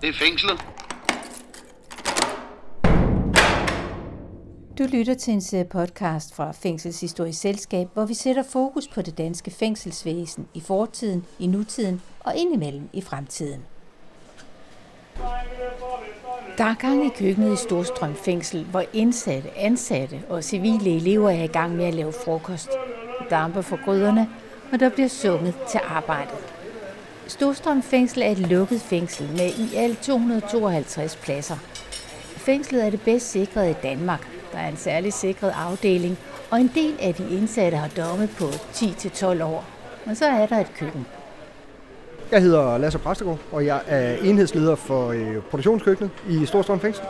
Det er fængslet. Du lytter til en serie podcast fra Fængselshistorisk Selskab, hvor vi sætter fokus på det danske fængselsvæsen i fortiden, i nutiden og indimellem i fremtiden. Der er gang i køkkenet i Storstrøm Fængsel, hvor indsatte, ansatte og civile elever er i gang med at lave frokost. Damper for gryderne, og der bliver sunget til arbejdet. Storstrøm Fængsel er et lukket fængsel med i alt 252 pladser. Fængslet er det bedst sikrede i Danmark. Der er en særlig sikret afdeling, og en del af de indsatte har domme på 10-12 år. Og så er der et køkken. Jeg hedder Lasse Præstegård, og jeg er enhedsleder for øh, produktionskøkkenet i Storstrøm Fængsel.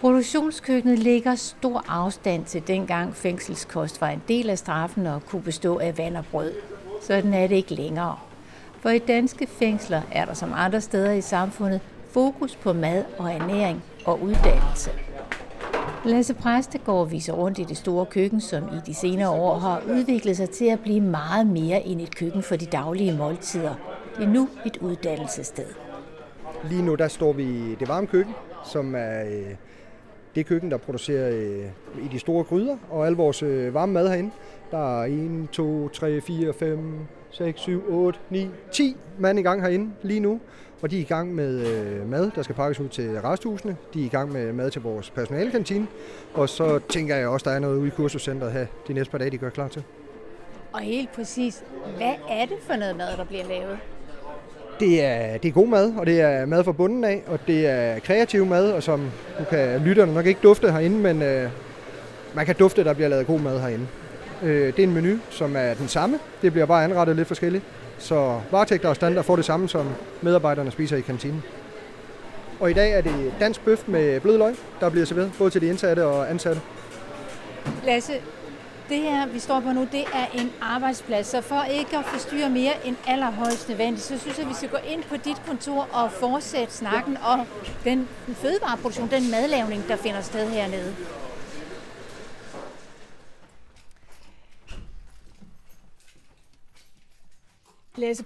Produktionskøkkenet ligger stor afstand til dengang fængselskost var en del af straffen og kunne bestå af vand og brød. Sådan er det ikke længere. For i danske fængsler er der som andre steder i samfundet fokus på mad og ernæring og uddannelse. Lasse Præstegård viser rundt i det store køkken, som i de senere år har udviklet sig til at blive meget mere end et køkken for de daglige måltider. Det er nu et uddannelsessted. Lige nu der står vi i det varme køkken, som er øh, det køkken, der producerer øh, i de store gryder, og al vores øh, varme mad herinde. Der er 1, 2, 3, 4, 5, 6, 7, 8, 9, 10 mand i gang herinde lige nu. Og de er i gang med øh, mad, der skal pakkes ud til resthusene. De er i gang med mad til vores personalekantine. Og så tænker jeg også, der er noget ude i kursuscenteret her de næste par dage, de gør klar til. Og helt præcis, hvad er det for noget mad, der bliver lavet? Det er, det er god mad, og det er mad fra bunden af, og det er kreativ mad, og som nu kan lytterne nok ikke dufte herinde, men øh, man kan dufte, der bliver lavet god mad herinde. Øh, det er en menu, som er den samme. Det bliver bare anrettet lidt forskelligt. Så varetægter og standard får det samme, som medarbejderne spiser i kantinen. Og i dag er det dansk bøf med blød løg, der bliver serveret både til de indsatte og ansatte. Lasse, det her, vi står på nu, det er en arbejdsplads, så for ikke at forstyrre mere end allerhøjst nødvendigt, så synes jeg, at vi skal gå ind på dit kontor og fortsætte snakken om den fødevareproduktion, den madlavning, der finder sted hernede. Lasse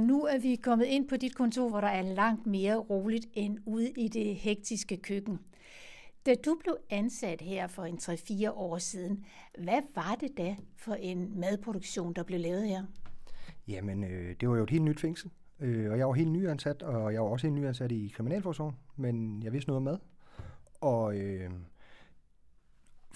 nu er vi kommet ind på dit kontor, hvor der er langt mere roligt end ude i det hektiske køkken. Da du blev ansat her for en 3-4 år siden, hvad var det da for en madproduktion, der blev lavet her? Jamen, øh, det var jo et helt nyt fængsel, øh, og jeg var helt nyansat, og jeg var også helt nyansat i Kriminalforsorgen, men jeg vidste noget om mad. Og øh,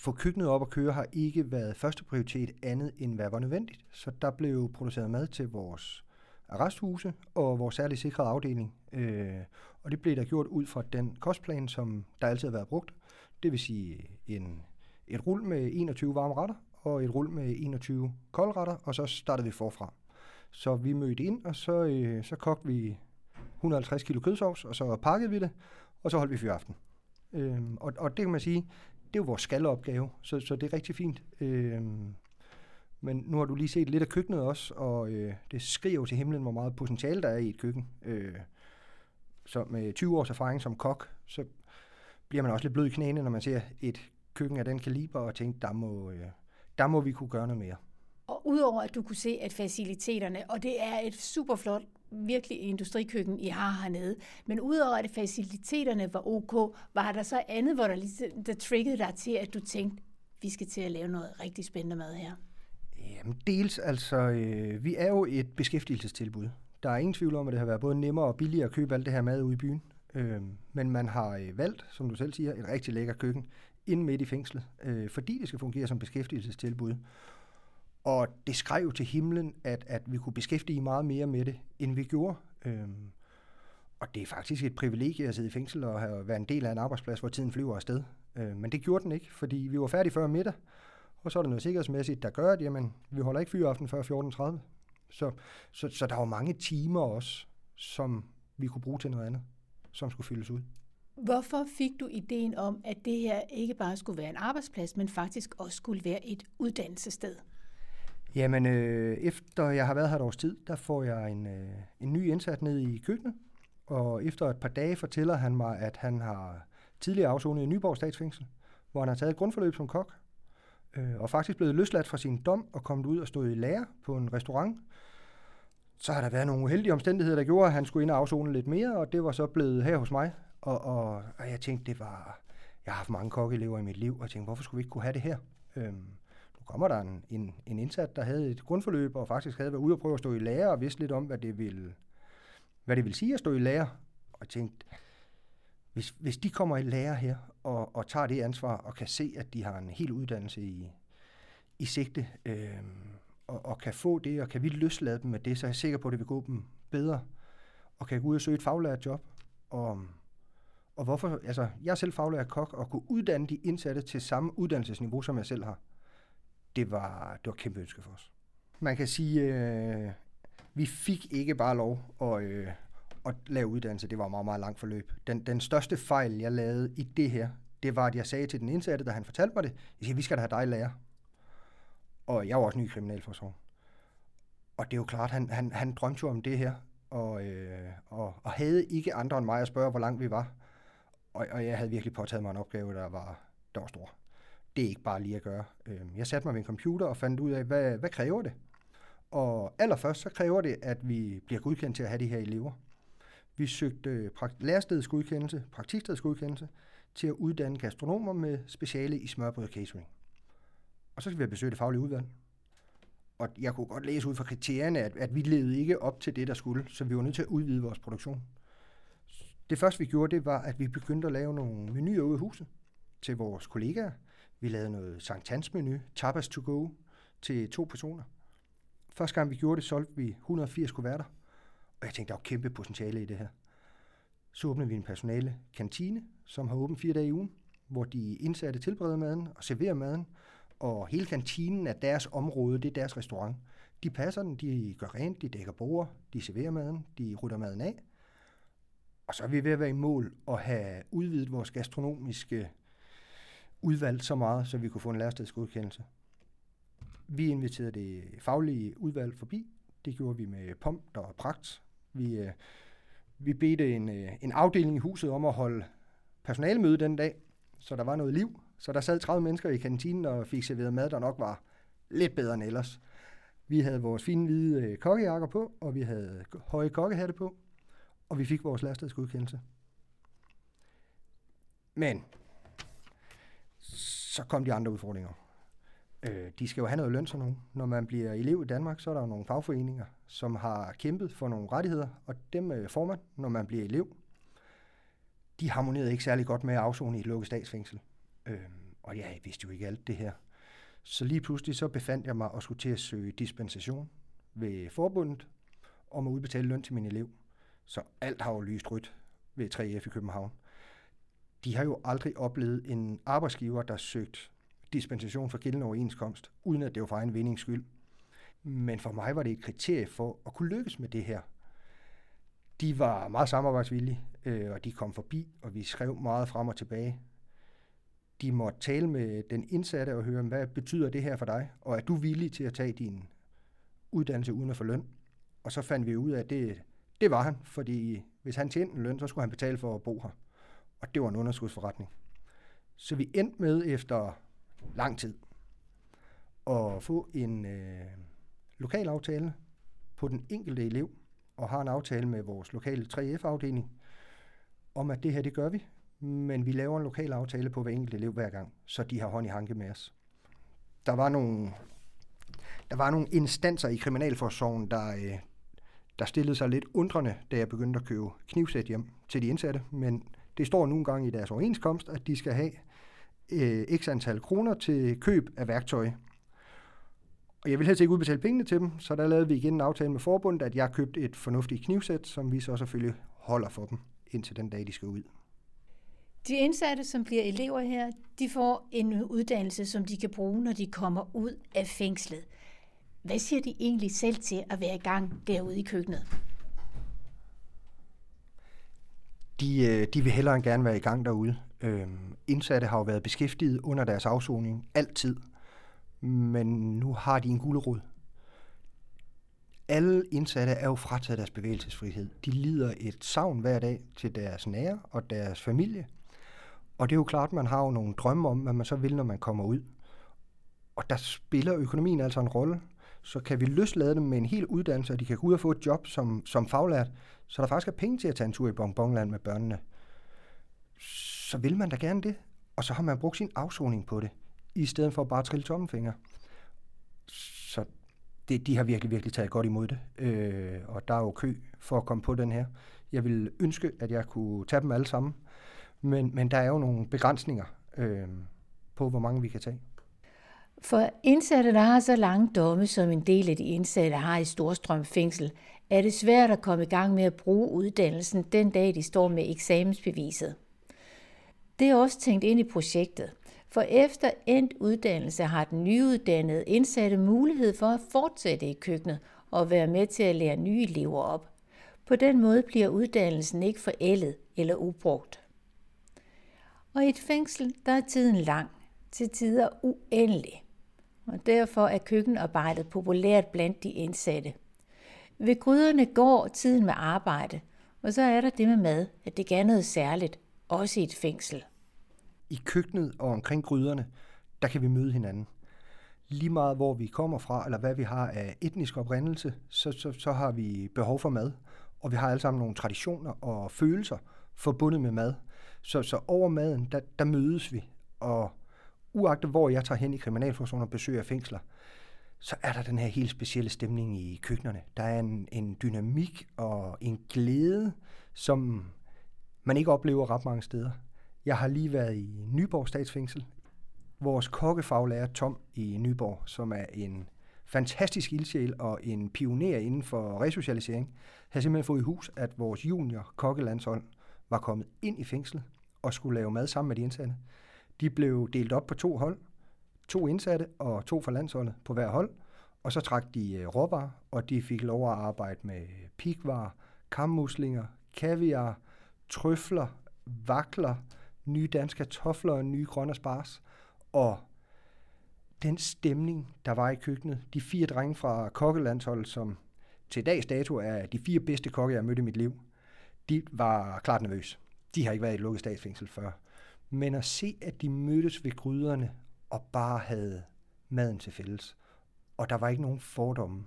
få køkkenet op og køre har ikke været første prioritet andet end hvad var nødvendigt. Så der blev produceret mad til vores arresthuse og vores særligt sikrede afdeling. Øh, og det blev der gjort ud fra den kostplan, som der altid har været brugt. Det vil sige en, et rul med 21 varme retter og et rul med 21 kolde retter, og så startede vi forfra. Så vi mødte ind, og så, øh, så kogte vi 150 kilo kødsovs, og så pakkede vi det, og så holdt vi fyraften. Øhm, og, og det kan man sige, det er jo vores skalopgave, så, så det er rigtig fint. Øh, men nu har du lige set lidt af køkkenet også, og øh, det skriver jo til himlen, hvor meget potentiale der er i et køkken. Øh, så med 20 års erfaring som kok, så bliver man også lidt blød i knæene, når man ser et køkken af den kaliber, og tænker, der må, øh, der må vi kunne gøre noget mere. Og udover at du kunne se, at faciliteterne, og det er et super flot, virkelig industrikøkken, I har hernede, men udover at faciliteterne var ok, var der så andet, hvor der, lige, der triggede dig til, at du tænkte, vi skal til at lave noget rigtig spændende mad her? Jamen dels, altså, øh, vi er jo et beskæftigelsestilbud. Der er ingen tvivl om, at det har været både nemmere og billigere at købe alt det her mad ude i byen. Øh, men man har øh, valgt, som du selv siger, et rigtig lækker køkken ind midt i fængslet, øh, fordi det skal fungere som beskæftigelsestilbud. Og det skrev jo til himlen, at, at vi kunne beskæftige meget mere med det, end vi gjorde. Øhm, og det er faktisk et privilegie at sidde i fængsel og have været en del af en arbejdsplads, hvor tiden flyver afsted. Øh, men det gjorde den ikke, fordi vi var færdige før middag, og så er der noget sikkerhedsmæssigt, der gør, at jamen, vi holder ikke fyraften før 14.30. Så, så, så der var mange timer også, som vi kunne bruge til noget andet, som skulle fyldes ud. Hvorfor fik du ideen om, at det her ikke bare skulle være en arbejdsplads, men faktisk også skulle være et uddannelsessted? Jamen, øh, efter jeg har været her et års tid, der får jeg en, øh, en ny indsat ned i køkkenet, og efter et par dage fortæller han mig, at han har tidligere afsonet i Nyborg Statsfængsel, hvor han har taget et grundforløb som kok, øh, og faktisk blevet løsladt fra sin dom og kommet ud og stået i lære på en restaurant. så har der været nogle uheldige omstændigheder, der gjorde, at han skulle ind og afzone lidt mere, og det var så blevet her hos mig. Og, og, og jeg tænkte, det var... Jeg har haft mange kokkeelever i mit liv, og jeg tænkte, hvorfor skulle vi ikke kunne have det her? Øhm, kommer der en, en, en indsat, der havde et grundforløb, og faktisk havde været ude og prøve at stå i lære, og vidste lidt om, hvad det ville, hvad det vil sige at stå i lære. Og tænkte, hvis, hvis de kommer i lære her, og, og tager det ansvar, og kan se, at de har en hel uddannelse i, i sigte, øh, og, og kan få det, og kan vi løslade dem med det, så er jeg sikker på, at det vil gå dem bedre, og kan gå ud og søge et faglært job. Og, og hvorfor, altså, jeg er selv faglært kok, og kunne uddanne de indsatte til samme uddannelsesniveau, som jeg selv har. Det var, det var et kæmpe ønske for os. Man kan sige, øh, vi fik ikke bare lov at, øh, at lave uddannelse. Det var et meget, meget langt forløb. Den, den største fejl, jeg lavede i det her, det var, at jeg sagde til den indsatte, da han fortalte mig det, jeg siger, vi skal da have dig lærer. Og jeg var også ny i kriminalforsorgen. Og det er jo klart, han, han, han drømte jo om det her, og, øh, og, og havde ikke andre end mig at spørge, hvor langt vi var. Og, og jeg havde virkelig påtaget mig en opgave, der var, der var stor. Det er ikke bare lige at gøre. Øhm, jeg satte mig ved en computer og fandt ud af, hvad, hvad kræver det? Og allerførst så kræver det, at vi bliver godkendt til at have de her elever. Vi søgte øh, lærestedsgodkendelse, praktikstedsgodkendelse, til at uddanne gastronomer med speciale i smørbrød og catering. Og så skal vi have besøgt det faglige udvalg. Og jeg kunne godt læse ud fra kriterierne, at, at vi levede ikke op til det, der skulle, så vi var nødt til at udvide vores produktion. Det første, vi gjorde, det var, at vi begyndte at lave nogle menuer ude i huset til vores kollegaer. Vi lavede noget Sankt Hans menu, tapas to go, til to personer. Første gang vi gjorde det, solgte vi 180 kuverter. Og jeg tænkte, der var kæmpe potentiale i det her. Så åbnede vi en personale kantine, som har åbent fire dage i ugen, hvor de indsatte tilbereder maden og serverer maden, og hele kantinen er deres område, det er deres restaurant. De passer den, de gør rent, de dækker bord, de serverer maden, de rutter maden af. Og så er vi ved at være i mål og have udvidet vores gastronomiske udvalgt så meget, så vi kunne få en lærestedsgodkendelse. Vi inviterede det faglige udvalg forbi. Det gjorde vi med pomp og pragt. Vi, øh, vi bedte en, øh, en afdeling i huset om at holde personalemøde den dag, så der var noget liv. Så der sad 30 mennesker i kantinen og fik serveret mad, der nok var lidt bedre end ellers. Vi havde vores fine hvide øh, kokkejakker på, og vi havde høje kokkehatte på, og vi fik vores lærestedsgodkendelse. Men så kom de andre udfordringer. Øh, de skal jo have noget løn sådan nogen. Når man bliver elev i Danmark, så er der jo nogle fagforeninger, som har kæmpet for nogle rettigheder, og dem øh, får man, når man bliver elev. De harmonerede ikke særlig godt med at afzone i et lukket statsfængsel. Øh, og jeg vidste jo ikke alt det her. Så lige pludselig så befandt jeg mig og skulle til at søge dispensation ved forbundet om at udbetale løn til min elev. Så alt har jo lyst rødt ved 3F i København. De har jo aldrig oplevet en arbejdsgiver, der søgt dispensation for gældende overenskomst, uden at det var for egen vindings skyld. Men for mig var det et kriterie for at kunne lykkes med det her. De var meget samarbejdsvillige, øh, og de kom forbi, og vi skrev meget frem og tilbage. De måtte tale med den indsatte og høre, hvad betyder det her for dig, og er du villig til at tage din uddannelse uden at få løn? Og så fandt vi ud af, at det, det var han, fordi hvis han tjente en løn, så skulle han betale for at bo her. Og det var en underskudsforretning. Så vi endte med efter lang tid at få en øh, lokal aftale på den enkelte elev, og har en aftale med vores lokale 3F-afdeling, om at det her, det gør vi, men vi laver en lokal aftale på hver enkelt elev hver gang, så de har hånd i hanke med os. Der var nogle, der var nogle instanser i Kriminalforsorgen, der, øh, der stillede sig lidt undrende, da jeg begyndte at købe knivsæt hjem til de indsatte, men det står nu engang i deres overenskomst, at de skal have øh, x antal kroner til køb af værktøj. Og jeg vil helst ikke udbetale pengene til dem, så der lavede vi igen en aftale med forbundet, at jeg købte et fornuftigt knivsæt, som vi så selvfølgelig holder for dem, indtil den dag, de skal ud. De indsatte, som bliver elever her, de får en uddannelse, som de kan bruge, når de kommer ud af fængslet. Hvad siger de egentlig selv til at være i gang derude i køkkenet? De, øh, de vil hellere end gerne være i gang derude. Øhm, indsatte har jo været beskæftiget under deres afsoning altid, men nu har de en gulerod. Alle indsatte er jo frataget deres bevægelsesfrihed. De lider et savn hver dag til deres nære og deres familie. Og det er jo klart, at man har jo nogle drømme om, hvad man så vil, når man kommer ud. Og der spiller økonomien altså en rolle så kan vi løslade dem med en hel uddannelse, og de kan gå ud og få et job som, som faglært, så der faktisk er penge til at tage en tur i Bonbonland med børnene. Så vil man da gerne det, og så har man brugt sin afsoning på det, i stedet for bare at trille tommelfinger. Så det, de har virkelig, virkelig taget godt imod det, øh, og der er jo kø for at komme på den her. Jeg vil ønske, at jeg kunne tage dem alle sammen, men, men der er jo nogle begrænsninger øh, på, hvor mange vi kan tage. For indsatte, der har så lange domme, som en del af de indsatte har i Storstrøm fængsel, er det svært at komme i gang med at bruge uddannelsen den dag, de står med eksamensbeviset. Det er også tænkt ind i projektet, for efter endt uddannelse har den nyuddannede indsatte mulighed for at fortsætte i køkkenet og være med til at lære nye elever op. På den måde bliver uddannelsen ikke forældet eller ubrugt. Og i et fængsel, der er tiden lang, til tider uendelig. Og derfor er køkkenarbejdet populært blandt de indsatte. Ved gryderne går tiden med arbejde, og så er der det med mad, at det gør noget særligt, også i et fængsel. I køkkenet og omkring gryderne, der kan vi møde hinanden. Lige meget hvor vi kommer fra, eller hvad vi har af etnisk oprindelse, så, så, så har vi behov for mad. Og vi har alle sammen nogle traditioner og følelser forbundet med mad. Så, så over maden, der, der mødes vi. Og uagtet hvor jeg tager hen i kriminalforsorgen og besøger fængsler, så er der den her helt specielle stemning i køkkenerne. Der er en, en dynamik og en glæde, som man ikke oplever ret mange steder. Jeg har lige været i Nyborg Statsfængsel. Vores kokkefaglærer Tom i Nyborg, som er en fantastisk ildsjæl og en pioner inden for resocialisering, havde simpelthen fået i hus, at vores junior kokkelandshold var kommet ind i fængslet og skulle lave mad sammen med de indsatte. De blev delt op på to hold, to indsatte og to fra landsholdet på hver hold, og så trak de øh, råvarer, og de fik lov at arbejde med pikvarer, kammuslinger, kaviar, trøfler, vakler, nye danske kartofler og nye grønne spars. Og den stemning, der var i køkkenet, de fire drenge fra kokkelandsholdet, som til dags dato er de fire bedste kokke, jeg har mødt i mit liv, de var klart nervøse. De har ikke været i et lukket statsfængsel før. Men at se, at de mødtes ved gryderne og bare havde maden til fælles. Og der var ikke nogen fordomme.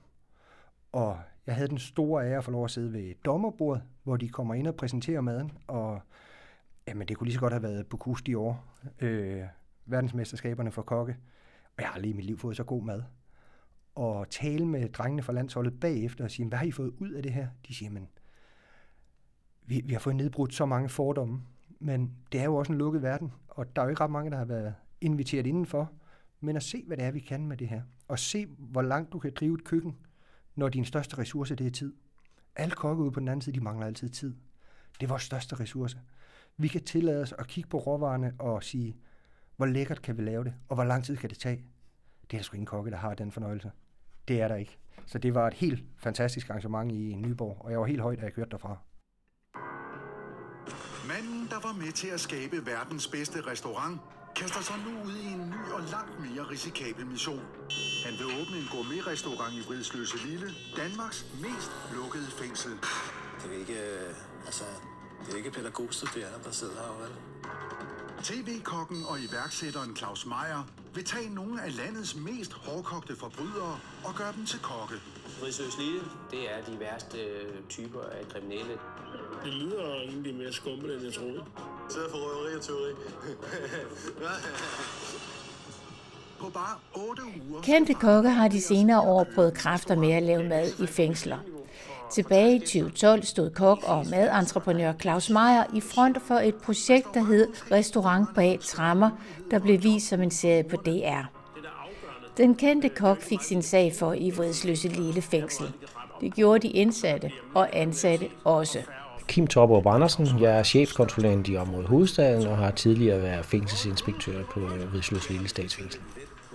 Og jeg havde den store ære at få lov at sidde ved dommerbordet, hvor de kommer ind og præsenterer maden. Og jamen, det kunne lige så godt have været Bocuse i år. Øh, verdensmesterskaberne for kokke. Og jeg har lige i mit liv fået så god mad. Og tale med drengene fra landsholdet bagefter og sige, hvad har I fået ud af det her? De siger, men vi, vi har fået nedbrudt så mange fordomme, men det er jo også en lukket verden, og der er jo ikke ret mange, der har været inviteret indenfor. Men at se, hvad det er, vi kan med det her, og se, hvor langt du kan drive et køkken, når din største ressource, det er tid. Alle kokke ude på den anden side, de mangler altid tid. Det er vores største ressource. Vi kan tillade os at kigge på råvarerne og sige, hvor lækkert kan vi lave det, og hvor lang tid kan det tage. Det er der sgu ingen kokke, der har den fornøjelse. Det er der ikke. Så det var et helt fantastisk arrangement i Nyborg, og jeg var helt højt, da jeg kørte derfra. Manden, der var med til at skabe verdens bedste restaurant, kaster sig nu ud i en ny og langt mere risikabel mission. Han vil åbne en gourmet-restaurant i Vridsløse Lille, Danmarks mest lukkede fængsel. Det er ikke, øh, altså, det er ikke pædagogstuderende, der sidder her, vel? TV-kokken og iværksætteren Claus Meier vil tage nogle af landets mest hårdkogte forbrydere og gøre dem til kokke. Fridsøs Lille, det er de værste øh, typer af kriminelle. Det lyder egentlig mere skummelt, end jeg troede. Sidder for røveri og teori. På bare 8 uger... Kendte kokke har de senere år prøvet kræfter med at lave mad i fængsler. Tilbage i 2012 stod kok og madentreprenør Claus Meier i front for et projekt, der hed Restaurant bag trammer, der blev vist som en serie på DR. Den kendte kok fik sin sag for i Vridsløse Lille Fængsel. Det gjorde de indsatte og ansatte også. Kim Topperup Andersen. Jeg er chefkonsulent i området Hovedstaden og har tidligere været fængselsinspektør på Vridsløse Lille Statsfængsel.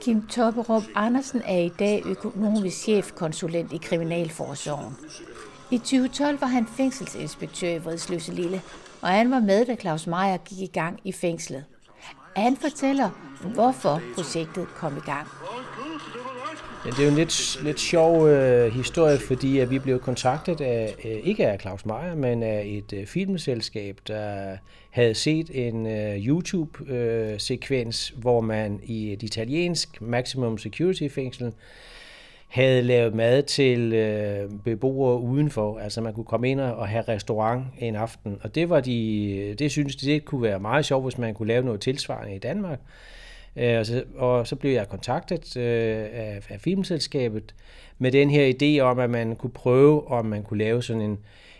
Kim Topperup Andersen er i dag økonomisk chefkonsulent i Kriminalforsorgen. I 2012 var han fængselsinspektør i Vridsløse Lille, og han var med, da Claus Meier gik i gang i fængslet. Han fortæller, hvorfor projektet kom i gang. Ja, det er jo en lidt, lidt sjov øh, historie, fordi at vi blev kontaktet af, øh, ikke af Claus Meier, men af et øh, filmselskab, der havde set en øh, YouTube-sekvens, øh, hvor man i et italiensk maximum security fængsel havde lavet mad til øh, beboere udenfor. Altså man kunne komme ind og have restaurant en aften. Og det var de, øh, det synes de, det kunne være meget sjovt, hvis man kunne lave noget tilsvarende i Danmark. Øh, og, så, og så blev jeg kontaktet øh, af, af filmselskabet med den her idé om, at man kunne prøve, om man kunne lave sådan en,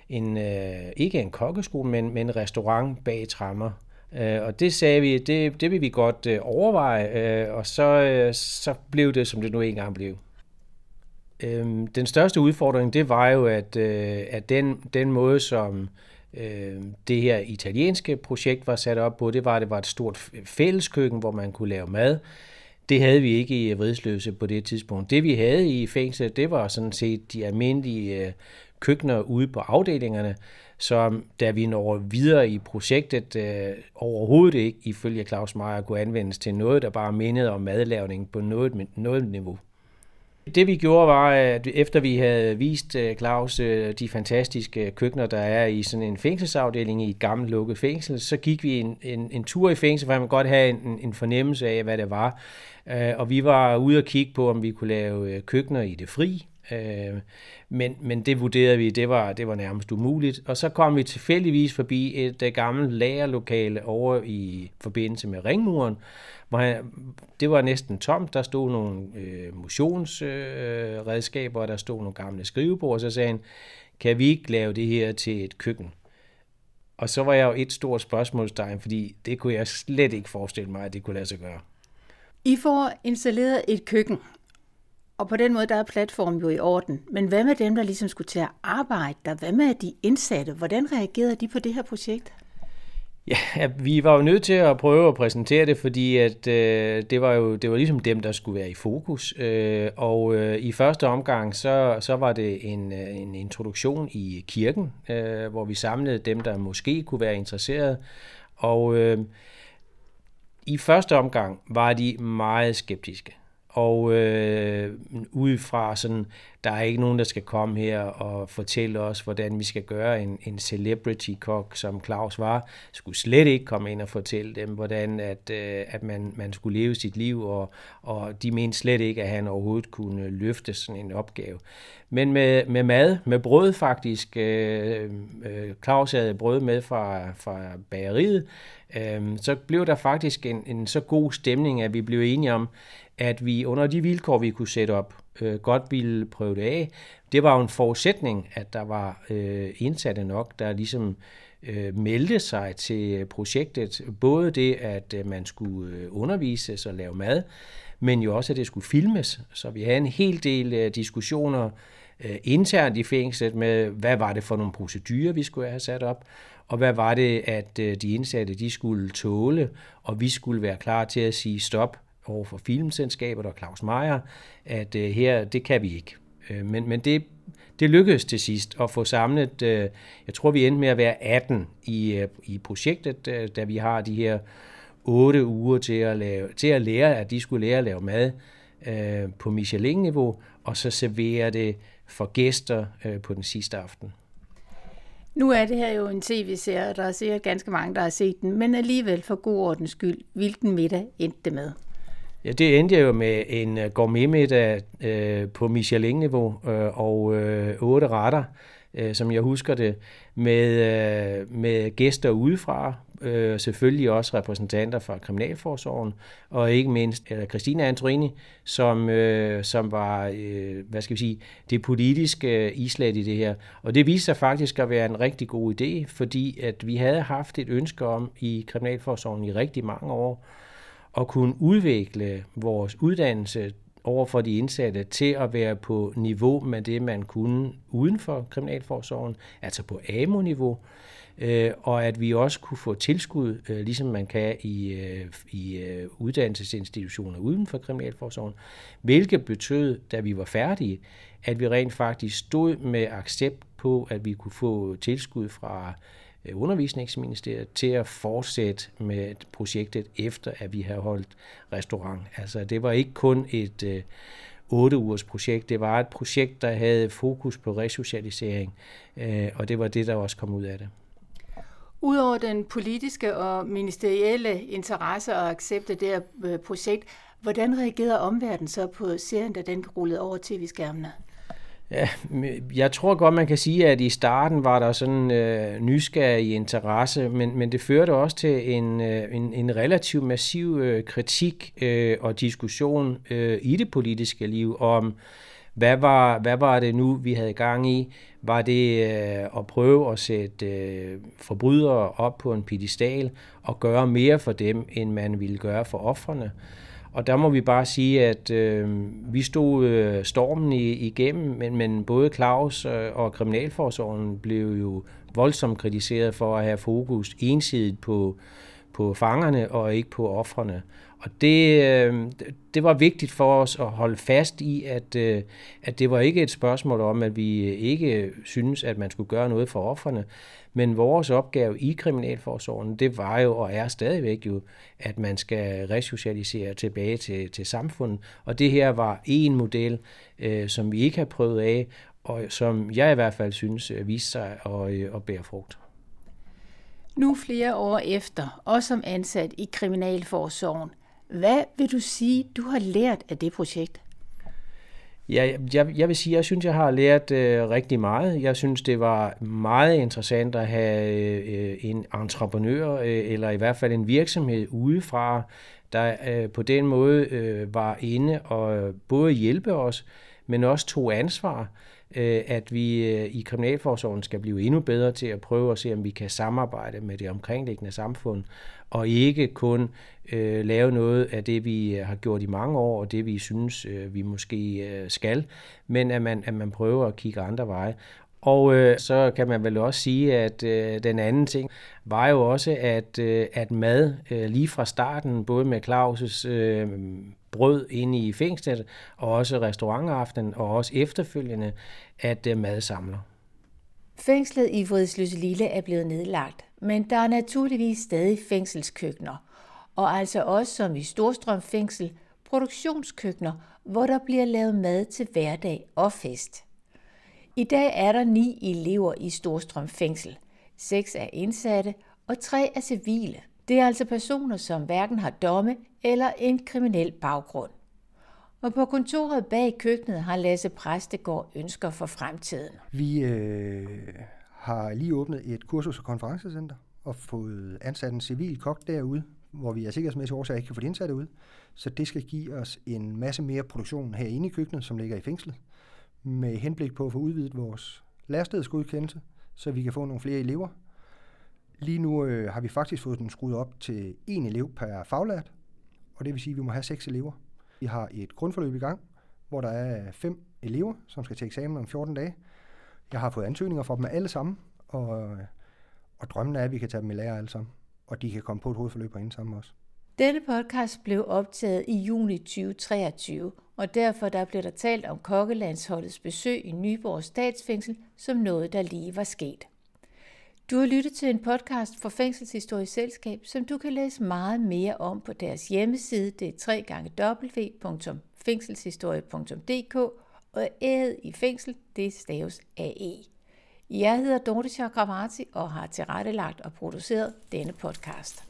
en øh, ikke en kokkeskole, men, men en restaurant bag trammer. Øh, og det sagde vi, det, det vil vi godt øh, overveje, øh, og så, øh, så blev det, som det nu engang blev. Øh, den største udfordring, det var jo, at, øh, at den, den måde, som øh, det her italienske projekt var sat op på, det var, at det var et stort fælleskøkken, hvor man kunne lave mad. Det havde vi ikke i Vridsløse på det tidspunkt. Det vi havde i fængslet, det var sådan set de almindelige øh, køkkener ude på afdelingerne, som da vi når videre i projektet øh, overhovedet ikke, ifølge Claus Meier, kunne anvendes til noget, der bare mindede om madlavning på noget, noget niveau. Det vi gjorde var, at efter vi havde vist øh, Claus øh, de fantastiske køkkener, der er i sådan en fængselsafdeling i et gammelt lukket fængsel, så gik vi en, en, en tur i fængsel, for man godt have en, en fornemmelse af, hvad det var. Øh, og vi var ude og kigge på, om vi kunne lave køkkener i det fri. Øh, men, men det vurderede vi, det var, det var nærmest umuligt. Og så kom vi tilfældigvis forbi et øh, gammelt lagerlokale over i forbindelse med ringmuren, hvor han, det var næsten tomt. Der stod nogle øh, motionsredskaber, øh, og der stod nogle gamle skrivebord, og så sagde han, kan vi ikke lave det her til et køkken? Og så var jeg jo et stort spørgsmålstegn, fordi det kunne jeg slet ikke forestille mig, at det kunne lade sig gøre. I får installeret et køkken, og på den måde der er platformen jo i orden. Men hvad med dem, der ligesom skulle til at arbejde der? Hvad med de indsatte? Hvordan reagerede de på det her projekt? Ja, vi var jo nødt til at prøve at præsentere det, fordi at øh, det var jo det var ligesom dem, der skulle være i fokus. Øh, og øh, i første omgang, så, så var det en, øh, en introduktion i kirken, øh, hvor vi samlede dem, der måske kunne være interesseret. Og øh, i første omgang var de meget skeptiske. Og øh, udefra sådan, der er ikke nogen, der skal komme her og fortælle os, hvordan vi skal gøre en, en celebrity-kok, som Claus var, skulle slet ikke komme ind og fortælle dem, hvordan at, øh, at man, man skulle leve sit liv, og, og de mente slet ikke, at han overhovedet kunne løfte sådan en opgave. Men med, med mad, med brød faktisk, øh, øh, Claus havde brød med fra, fra bageriet, øh, så blev der faktisk en, en så god stemning, at vi blev enige om, at vi under de vilkår, vi kunne sætte op, øh, godt ville prøve det af. Det var jo en forudsætning, at der var øh, indsatte nok, der ligesom øh, meldte sig til projektet. Både det, at øh, man skulle øh, undervises og lave mad, men jo også, at det skulle filmes. Så vi havde en hel del øh, diskussioner øh, internt i fængslet med, hvad var det for nogle procedurer, vi skulle have sat op, og hvad var det, at øh, de indsatte de skulle tåle, og vi skulle være klar til at sige stop, over for filmselskabet og Claus Meier, at øh, her, det kan vi ikke. Øh, men, men det, det lykkedes til sidst at få samlet, øh, jeg tror vi endte med at være 18 i, øh, i projektet, øh, da vi har de her otte uger til at, lave, til at lære, at de skulle lære at lave mad øh, på Michelin-niveau, og så servere det for gæster øh, på den sidste aften. Nu er det her jo en tv-serie, og der er sikkert ganske mange, der har set den, men alligevel for god ordens skyld, hvilken middag endte det med? Ja, det endte jo med en øh, gourmetmiddag øh, på Michelin-niveau øh, og øh, otte retter, øh, som jeg husker det, med, øh, med gæster udefra, øh, selvfølgelig også repræsentanter fra Kriminalforsorgen, og ikke mindst øh, Christina Antorini, som, øh, som var, øh, hvad skal vi sige, det politiske øh, islet i det her. Og det viste sig faktisk at være en rigtig god idé, fordi at vi havde haft et ønske om i Kriminalforsorgen i rigtig mange år, at kunne udvikle vores uddannelse over for de indsatte til at være på niveau med det, man kunne uden for Kriminalforsorgen, altså på AMO-niveau, øh, og at vi også kunne få tilskud, øh, ligesom man kan i, øh, i øh, uddannelsesinstitutioner uden for Kriminalforsorgen, hvilket betød, da vi var færdige, at vi rent faktisk stod med accept på, at vi kunne få tilskud fra Øh, undervisningsministeriet til at fortsætte med projektet efter, at vi har holdt restaurant. Altså det var ikke kun et øh, 8 ugers projekt, det var et projekt, der havde fokus på resocialisering, øh, og det var det, der også kom ud af det. Udover den politiske og ministerielle interesse og accept af det her øh, projekt, Hvordan reagerede omverdenen så på serien, da den rullede over tv-skærmene? Ja, jeg tror godt, man kan sige, at i starten var der sådan øh, nysgerrig interesse, men, men det førte også til en, øh, en, en relativt massiv øh, kritik øh, og diskussion øh, i det politiske liv om, hvad var, hvad var det nu, vi havde gang i? Var det øh, at prøve at sætte øh, forbrydere op på en pedestal og gøre mere for dem, end man ville gøre for offrene? Og der må vi bare sige, at øh, vi stod øh, stormen i, igennem, men, men både Claus øh, og Kriminalforsorgen blev jo voldsomt kritiseret for at have fokus ensidigt på, på fangerne og ikke på offrene. Og det, øh, det var vigtigt for os at holde fast i, at, øh, at det var ikke et spørgsmål om, at vi ikke synes, at man skulle gøre noget for offerne, men vores opgave i Kriminalforsorgen, det var jo og er stadigvæk jo, at man skal resocialisere tilbage til, til samfundet. Og det her var en model, øh, som vi ikke har prøvet af, og som jeg i hvert fald synes øh, viste sig at, at bære frugt. Nu flere år efter, og som ansat i Kriminalforsorgen, hvad vil du sige, du har lært af det projekt? Ja, jeg, jeg vil sige, jeg synes, jeg har lært øh, rigtig meget. Jeg synes, det var meget interessant at have øh, en entreprenør, øh, eller i hvert fald en virksomhed udefra, der øh, på den måde øh, var inde og både hjælpe os, men også tog ansvar øh, at vi øh, i Kriminalforsorgen skal blive endnu bedre til at prøve at se, om vi kan samarbejde med det omkringliggende samfund, og ikke kun øh, lave noget af det, vi øh, har gjort i mange år, og det vi synes, øh, vi måske øh, skal, men at man, at man prøver at kigge andre veje. Og øh, så kan man vel også sige, at øh, den anden ting var jo også, at, øh, at mad øh, lige fra starten, både med Claus' øh, brød inde i fængslet, og også restaurantaften, og også efterfølgende, at øh, mad samler. Fængslet i Vridsløse Lille er blevet nedlagt, men der er naturligvis stadig fængselskøkkener, og altså også som i Storstrøm Fængsel, produktionskøkkener, hvor der bliver lavet mad til hverdag og fest. I dag er der ni elever i Storstrøm Fængsel. Seks er indsatte, og tre er civile. Det er altså personer, som hverken har domme eller en kriminel baggrund. Og på kontoret bag køkkenet har Lasse Præstegård ønsker for fremtiden. Vi øh, har lige åbnet et kursus- og konferencecenter og fået ansat en civil kok derude, hvor vi af sikkerhedsmæssige årsager ikke kan få de indsatte ud. Så det skal give os en masse mere produktion herinde i køkkenet, som ligger i fængslet, med henblik på at få udvidet vores lærestedsgodkendelse, så vi kan få nogle flere elever. Lige nu øh, har vi faktisk fået den skruet op til en elev per faglært, og det vil sige, at vi må have seks elever. Vi har et grundforløb i gang, hvor der er fem elever, som skal til eksamen om 14 dage. Jeg har fået ansøgninger fra dem alle sammen, og, og drømmen er, at vi kan tage dem i lære alle sammen, og de kan komme på et hovedforløb og sammen også. Denne podcast blev optaget i juni 2023, og derfor der blev der talt om kokkelandsholdets besøg i Nyborg Statsfængsel som noget, der lige var sket. Du har lyttet til en podcast fra Fængselshistorisk Selskab, som du kan læse meget mere om på deres hjemmeside. Det er www.fængselshistorie.dk og æget i fængsel, det staves AE. Jeg hedder Dorte Chakravarti og har tilrettelagt og produceret denne podcast.